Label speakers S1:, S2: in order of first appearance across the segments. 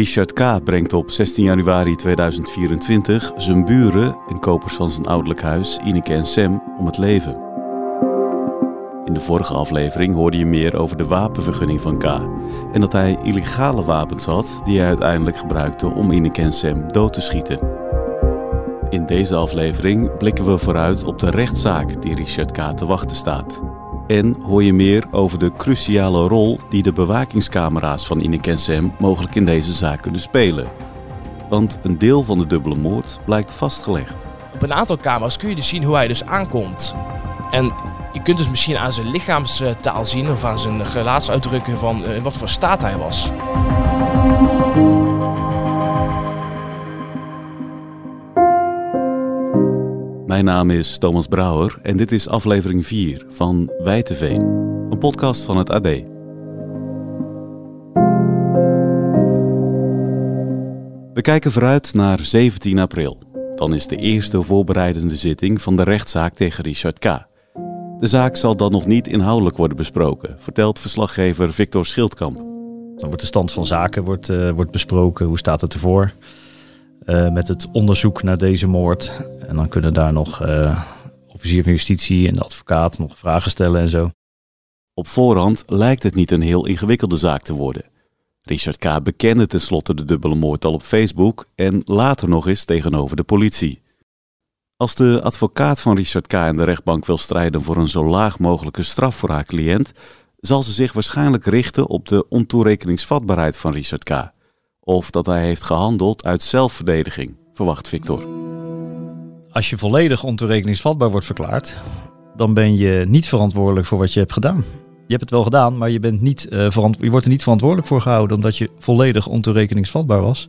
S1: Richard K. brengt op 16 januari 2024 zijn buren en kopers van zijn ouderlijk huis, Ineke en Sam, om het leven. In de vorige aflevering hoorde je meer over de wapenvergunning van K. En dat hij illegale wapens had die hij uiteindelijk gebruikte om Ineke en Sam dood te schieten. In deze aflevering blikken we vooruit op de rechtszaak die Richard K. te wachten staat. En hoor je meer over de cruciale rol die de bewakingscamera's van Ineke en Sam mogelijk in deze zaak kunnen spelen. Want een deel van de dubbele moord blijkt vastgelegd.
S2: Op een aantal camera's kun je dus zien hoe hij dus aankomt. En je kunt dus misschien aan zijn lichaamstaal zien of aan zijn gelaatsuitdrukking van in wat voor staat hij was.
S1: Mijn naam is Thomas Brouwer en dit is aflevering 4 van Wijteveen, een podcast van het AD. We kijken vooruit naar 17 april. Dan is de eerste voorbereidende zitting van de rechtszaak tegen Richard K. De zaak zal dan nog niet inhoudelijk worden besproken, vertelt verslaggever Victor Schildkamp.
S3: Dan wordt de stand van zaken wordt, uh, wordt besproken, hoe staat het ervoor? Uh, met het onderzoek naar deze moord. En dan kunnen daar nog uh, officier van justitie en de advocaat nog vragen stellen en zo.
S1: Op voorhand lijkt het niet een heel ingewikkelde zaak te worden. Richard K. bekende tenslotte de dubbele moord al op Facebook en later nog eens tegenover de politie. Als de advocaat van Richard K. in de rechtbank wil strijden voor een zo laag mogelijke straf voor haar cliënt, zal ze zich waarschijnlijk richten op de ontoerekeningsvatbaarheid van Richard K. Of dat hij heeft gehandeld uit zelfverdediging, verwacht Victor.
S3: Als je volledig ontoerekeningsvatbaar wordt verklaard, dan ben je niet verantwoordelijk voor wat je hebt gedaan. Je hebt het wel gedaan, maar je, bent niet, uh, je wordt er niet verantwoordelijk voor gehouden omdat je volledig ontoerekeningsvatbaar was.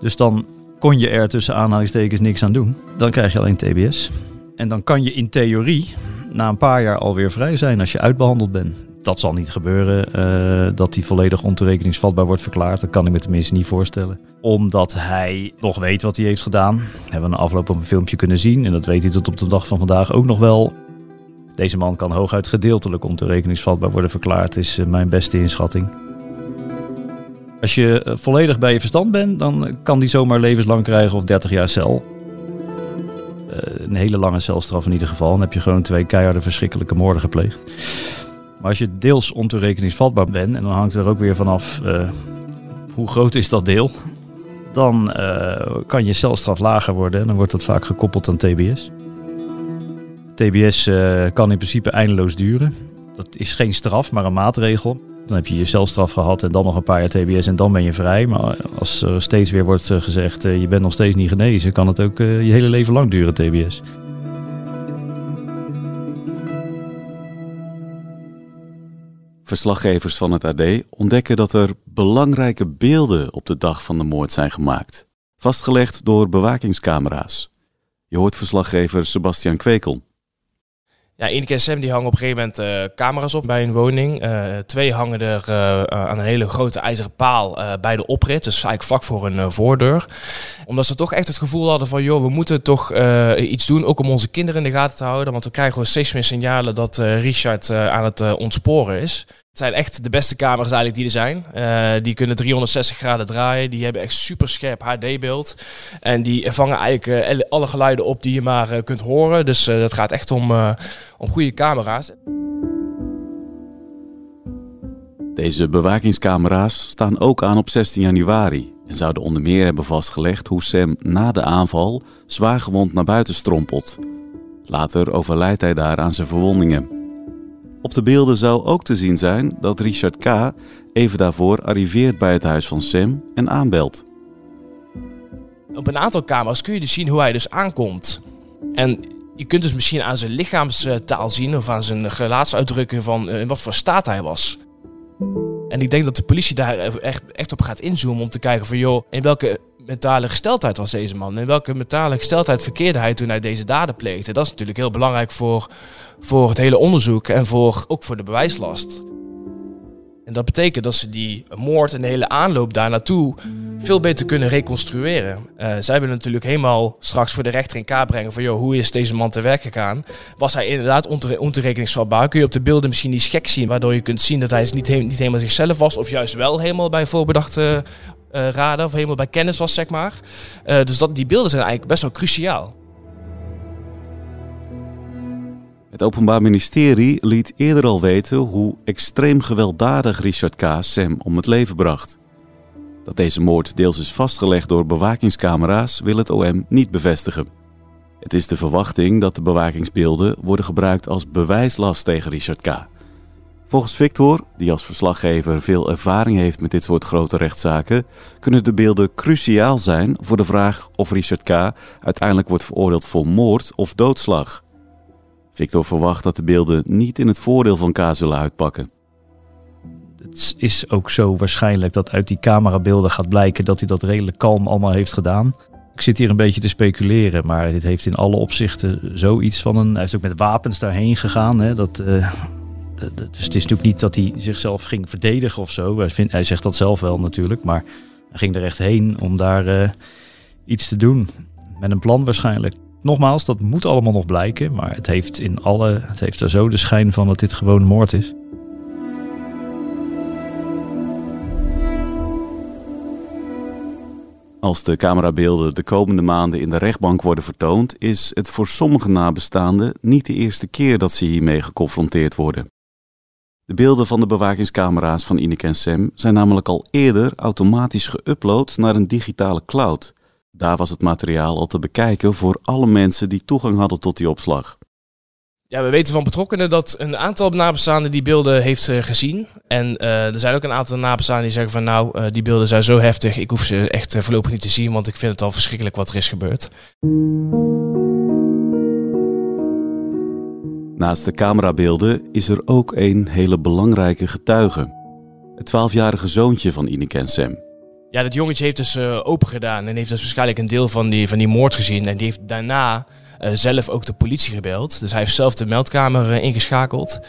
S3: Dus dan kon je er tussen aanhalingstekens niks aan doen. Dan krijg je alleen TBS. En dan kan je in theorie na een paar jaar alweer vrij zijn als je uitbehandeld bent. Dat zal niet gebeuren, uh, dat hij volledig ontoerekeningsvatbaar wordt verklaard. Dat kan ik me tenminste niet voorstellen. Omdat hij nog weet wat hij heeft gedaan. Hebben we een afloop op een filmpje kunnen zien. En dat weet hij tot op de dag van vandaag ook nog wel. Deze man kan hooguit gedeeltelijk ontoerekeningsvatbaar worden verklaard, is uh, mijn beste inschatting. Als je volledig bij je verstand bent, dan kan die zomaar levenslang krijgen of 30 jaar cel. Een hele lange celstraf in ieder geval. Dan heb je gewoon twee keiharde verschrikkelijke moorden gepleegd. Maar als je deels ontoerekeningsvatbaar bent, en dan hangt er ook weer vanaf uh, hoe groot is dat deel, dan uh, kan je celstraf lager worden en dan wordt dat vaak gekoppeld aan TBS. TBS uh, kan in principe eindeloos duren. Dat is geen straf, maar een maatregel. Dan heb je je celstraf gehad en dan nog een paar jaar TBS en dan ben je vrij. Maar als er steeds weer wordt gezegd, je bent nog steeds niet genezen, kan het ook je hele leven lang duren, TBS.
S1: Verslaggevers van het AD ontdekken dat er belangrijke beelden op de dag van de moord zijn gemaakt, vastgelegd door bewakingscamera's. Je hoort verslaggever Sebastian Kwekel.
S2: Ja, Ineke en Sam die hangen op een gegeven moment uh, camera's op bij een woning. Uh, twee hangen er uh, aan een hele grote ijzeren paal bij de oprit. Dus eigenlijk vlak voor een voordeur. Omdat ze toch echt het gevoel hadden van... joh, we moeten toch iets doen, ook om onze kinderen in de gaten te houden. Want we krijgen steeds meer signalen dat Richard aan het ontsporen is. Het zijn echt de beste camera's eigenlijk die er zijn. Uh, die kunnen 360 graden draaien. Die hebben echt super scherp HD-beeld. En die vangen eigenlijk uh, alle geluiden op die je maar uh, kunt horen. Dus dat gaat echt om, om goede camera's.
S1: Deze bewakingscamera's staan ook aan op 16 januari. En zouden onder meer hebben vastgelegd hoe Sam na de aanval zwaargewond naar buiten strompelt. Later overlijdt hij daar aan zijn verwondingen. Op de beelden zou ook te zien zijn dat Richard K. even daarvoor arriveert bij het huis van Sam en aanbelt.
S2: Op een aantal camera's kun je dus zien hoe hij dus aankomt. En je kunt dus misschien aan zijn lichaamstaal zien of aan zijn gelaatsuitdrukking van in wat voor staat hij was. En ik denk dat de politie daar echt, echt op gaat inzoomen om te kijken van joh, in welke mentale gesteldheid was deze man? In welke mentale gesteldheid verkeerde hij toen hij deze daden pleegde? Dat is natuurlijk heel belangrijk voor, voor het hele onderzoek en voor, ook voor de bewijslast. En dat betekent dat ze die moord en de hele aanloop daar naartoe veel beter kunnen reconstrueren. Uh, zij willen natuurlijk helemaal straks voor de rechter in kaart brengen van joh, hoe is deze man te werk gegaan? Was hij inderdaad ontoerekeningsvatbaar? Kun je op de beelden misschien die gek zien, waardoor je kunt zien dat hij niet, niet helemaal zichzelf was, of juist wel helemaal bij voorbedachte uh, raden, of helemaal bij kennis was, zeg maar. Uh, dus dat, die beelden zijn eigenlijk best wel cruciaal.
S1: Het Openbaar Ministerie liet eerder al weten hoe extreem gewelddadig Richard K. Sam om het leven bracht. Dat deze moord deels is vastgelegd door bewakingscamera's wil het OM niet bevestigen. Het is de verwachting dat de bewakingsbeelden worden gebruikt als bewijslast tegen Richard K. Volgens Victor, die als verslaggever veel ervaring heeft met dit soort grote rechtszaken, kunnen de beelden cruciaal zijn voor de vraag of Richard K. uiteindelijk wordt veroordeeld voor moord of doodslag. Victor verwacht dat de beelden niet in het voordeel van K zullen uitpakken.
S3: Het is ook zo waarschijnlijk dat uit die camerabeelden gaat blijken dat hij dat redelijk kalm allemaal heeft gedaan. Ik zit hier een beetje te speculeren, maar dit heeft in alle opzichten zoiets van een. Hij is ook met wapens daarheen gegaan. Hè, dat, uh, dus het is natuurlijk niet dat hij zichzelf ging verdedigen of zo. Hij, zegt dat zelf wel natuurlijk, maar hij ging er echt heen om daar uh, iets te doen. Met een plan waarschijnlijk. Nogmaals, dat moet allemaal nog blijken, maar het heeft, in alle, het heeft er zo de schijn van dat dit gewoon moord is.
S1: Als de camerabeelden de komende maanden in de rechtbank worden vertoond, is het voor sommige nabestaanden niet de eerste keer dat ze hiermee geconfronteerd worden. De beelden van de bewakingscamera's van Ineke en Sam zijn namelijk al eerder automatisch geüpload naar een digitale cloud. Daar was het materiaal al te bekijken voor alle mensen die toegang hadden tot die opslag.
S2: Ja, we weten van betrokkenen dat een aantal nabestaanden die beelden heeft uh, gezien. En uh, er zijn ook een aantal nabestaanden die zeggen van nou, uh, die beelden zijn zo heftig, ik hoef ze echt voorlopig niet te zien, want ik vind het al verschrikkelijk wat er is gebeurd.
S1: Naast de camerabeelden is er ook een hele belangrijke getuige. Het 12-jarige zoontje van Ineke en Sam.
S2: Ja, dat jongetje heeft dus uh, open gedaan en heeft dus waarschijnlijk een deel van die, van die moord gezien. En die heeft daarna uh, zelf ook de politie gebeld. Dus hij heeft zelf de meldkamer uh, ingeschakeld.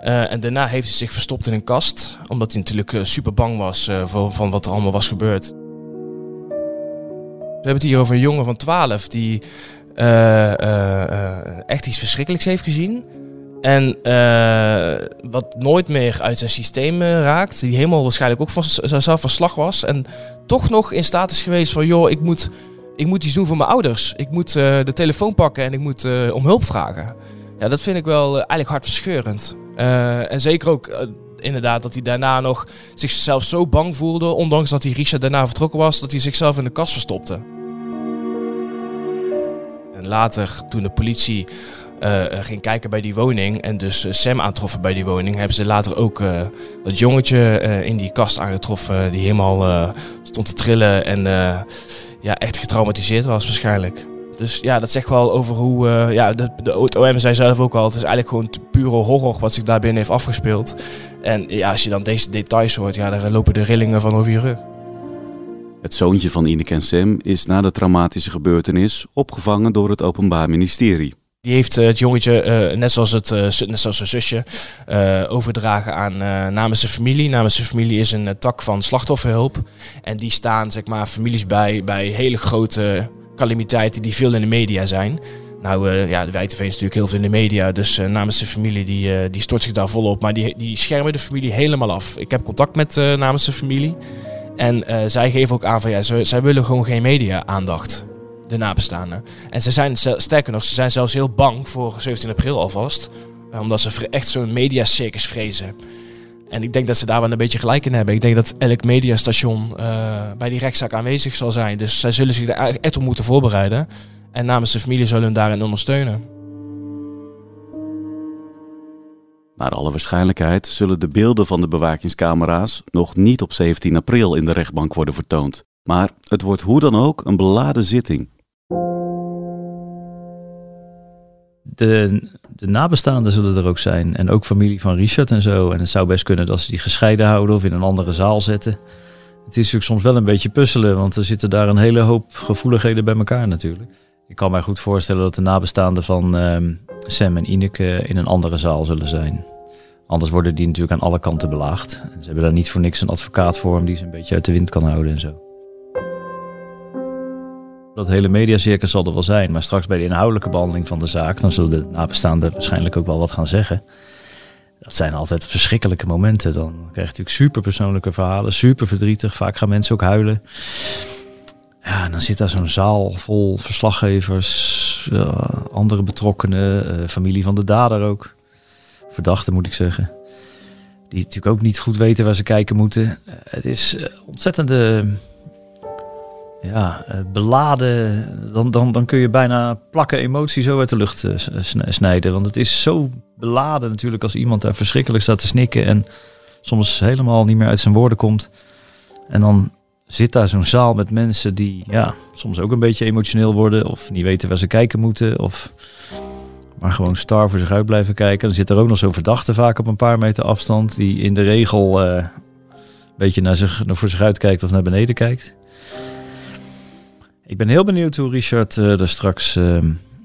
S2: en daarna heeft hij zich verstopt in een kast, omdat hij natuurlijk super bang was voor, van wat er allemaal was gebeurd. We hebben het hier over een jongen van 12 die echt iets verschrikkelijks heeft gezien. En uh, wat nooit meer uit zijn systeem uh, raakt. Die helemaal waarschijnlijk ook van zichzelf van slag was. En toch nog in staat is geweest van... joh, ik moet, ik moet iets doen voor mijn ouders. Ik moet uh, de telefoon pakken en ik moet om hulp vragen. Ja, dat vind ik wel eigenlijk hartverscheurend. en zeker ook inderdaad dat hij daarna nog zichzelf zo bang voelde... ondanks dat hij Richard daarna vertrokken was... dat hij zichzelf in de kast verstopte. En later, toen de politie uh, ging kijken bij die woning en dus uh, Sam aantroffen bij die woning, hebben ze later ook dat jongetje in die kast aangetroffen die helemaal stond te trillen en ja, echt getraumatiseerd was waarschijnlijk. Dus ja, dat zegt wel over hoe, ja, de, de OM zei zelf ook al, het is eigenlijk gewoon pure horror wat zich daar binnen heeft afgespeeld. En ja, als je dan deze details hoort, ja, dan lopen de rillingen van over je rug.
S1: Het zoontje van Ineke en Sam is na de traumatische gebeurtenis opgevangen door het Openbaar Ministerie.
S2: Die heeft uh, het jongetje, uh, net, zoals het, uh, net zoals zijn zusje, overdragen aan namens zijn familie. Namens zijn familie is een tak van slachtofferhulp. En die staan zeg maar, families bij bij hele grote calamiteiten die veel in de media zijn. Nou ja, de WTV is natuurlijk heel veel in de media, dus namens zijn familie die, die stort zich daar volop. Maar die, die schermen de familie helemaal af. Ik heb contact met namens zijn familie. En zij geven ook aan van ja, zij, zij willen gewoon geen media-aandacht de nabestaanden. En ze zijn, sterker nog, ze zijn zelfs heel bang voor 17 april alvast. Eh, omdat ze echt zo'n mediacircus vrezen. En ik denk dat ze daar wel een beetje gelijk in hebben. Ik denk dat elk mediastation uh, bij die rechtszaak aanwezig zal zijn. Dus zij zullen zich er echt op moeten voorbereiden. En namens de familie zullen hun daarin ondersteunen.
S1: Naar alle waarschijnlijkheid zullen de beelden van de bewakingscamera's nog niet op 17 april in de rechtbank worden vertoond. Maar het wordt hoe dan ook een beladen zitting.
S3: De, de nabestaanden zullen er ook zijn. En ook familie van Richard en zo. En het zou best kunnen dat ze die gescheiden houden of in een andere zaal zetten. Het is natuurlijk soms wel een beetje puzzelen, want er zitten daar een hele hoop gevoeligheden bij elkaar natuurlijk. Ik kan mij goed voorstellen dat de nabestaanden van ehm, Sam en Ineke in een andere zaal zullen zijn. Anders worden die natuurlijk aan alle kanten belaagd. Ze hebben daar niet voor niks een advocaat voor hem die ze een beetje uit de wind kan houden en zo. Dat hele mediacircus zal er wel zijn, maar straks bij de inhoudelijke behandeling van de zaak, dan zullen de nabestaanden waarschijnlijk ook wel wat gaan zeggen. Dat zijn altijd verschrikkelijke momenten. Dan krijg je natuurlijk super persoonlijke verhalen, super verdrietig. Vaak gaan mensen ook huilen. Ja, en dan zit daar zo'n zaal vol verslaggevers, andere betrokkenen, uh, familie van de dader ook. Verdachten moet ik zeggen. Die natuurlijk ook niet goed weten waar ze kijken moeten. Uh, het is uh, ontzettende ja, beladen. Dan, dan, dan kun je bijna plakken emotie zo uit de lucht snijden. Want het is zo beladen natuurlijk als iemand daar verschrikkelijk staat te snikken en soms helemaal niet meer uit zijn woorden komt. En dan zit daar zo'n zaal met mensen die ja, soms ook een beetje emotioneel worden of niet weten waar ze kijken moeten of maar gewoon star voor zich uit blijven kijken. Dan zit er ook nog zo'n verdachte vaak op een paar meter afstand die in de regel een beetje naar, zich, naar voor zich uitkijkt of naar beneden kijkt. Ik ben heel benieuwd hoe Richard uh, er straks, uh,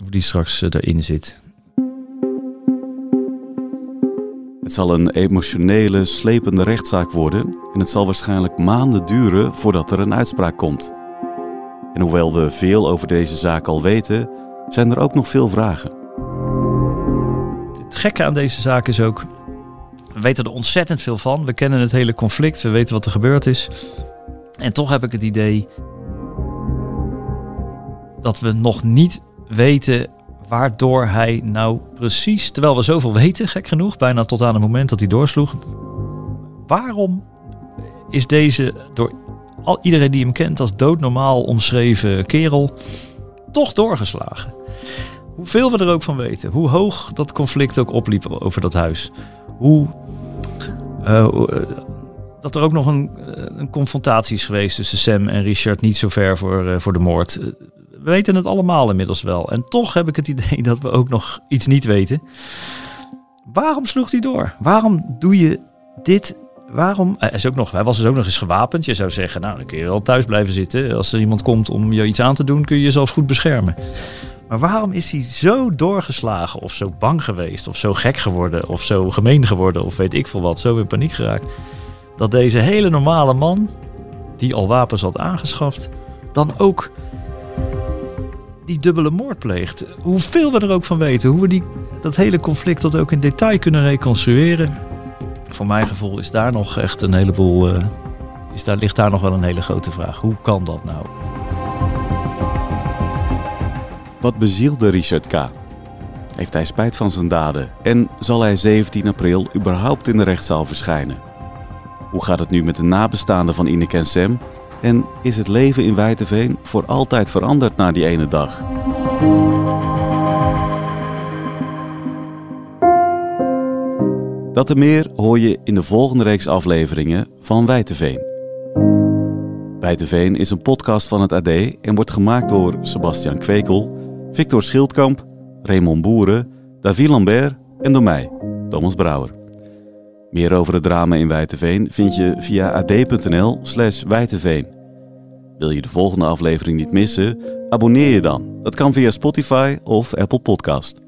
S3: hoe die straks erin zit.
S1: Het zal een emotionele, slepende rechtszaak worden en het zal waarschijnlijk maanden duren voordat er een uitspraak komt. En hoewel we veel over deze zaak al weten, zijn er ook nog veel vragen.
S3: Het gekke aan deze zaak is ook, we weten er ontzettend veel van. We kennen het hele conflict, we weten wat er gebeurd is. En toch heb ik het idee dat we nog niet weten waardoor hij nou precies, terwijl we zoveel weten, gek genoeg, bijna tot aan het moment dat hij doorsloeg, waarom is deze door al, iedereen die hem kent als doodnormaal omschreven kerel toch doorgeslagen? Hoeveel we er ook van weten, hoe hoog dat conflict ook opliep over dat huis, hoe uh, dat er ook nog een, een confrontatie is geweest tussen Sam en Richard niet zo ver voor, voor de moord we weten het allemaal inmiddels wel. En toch heb ik het idee dat we ook nog iets niet weten. Waarom sloeg hij door? Waarom doe je dit? Waarom? Hij, is ook nog, hij was dus ook nog eens gewapend. Je zou zeggen, nou dan kun je wel thuis blijven zitten. Als er iemand komt om je iets aan te doen, kun je jezelf goed beschermen. Maar waarom is hij zo doorgeslagen of zo bang geweest of zo gek geworden of zo gemeen geworden of weet ik veel wat, zo in paniek geraakt? Dat deze hele normale man, die al wapens had aangeschaft, dan ook die dubbele moord pleegt. Hoeveel we er ook van weten, hoe we die, dat hele conflict dat ook in detail kunnen reconstrueren. Voor mijn gevoel is daar nog echt een heleboel. Uh, is daar, ligt daar nog wel een hele grote vraag. Hoe kan dat nou?
S1: Wat bezielde Richard K? Heeft hij spijt van zijn daden en zal hij 17 april überhaupt in de rechtszaal verschijnen? Hoe gaat het nu met de nabestaanden van Ineke en Sam en is het leven in Wijteveen voor altijd veranderd na die ene dag? Dat en meer hoor je in de volgende reeks afleveringen van Wijteveen. Wijteveen is een podcast van het AD en wordt gemaakt door Sebastian Kwekel, Victor Schildkamp, Raymond Boeren, David Lambert en door mij, Thomas Brouwer. Meer over het drama in Wijteveen vind je via ad.nl slash. Wil je de volgende aflevering niet missen? Abonneer je dan. Dat kan via Spotify of Apple Podcast.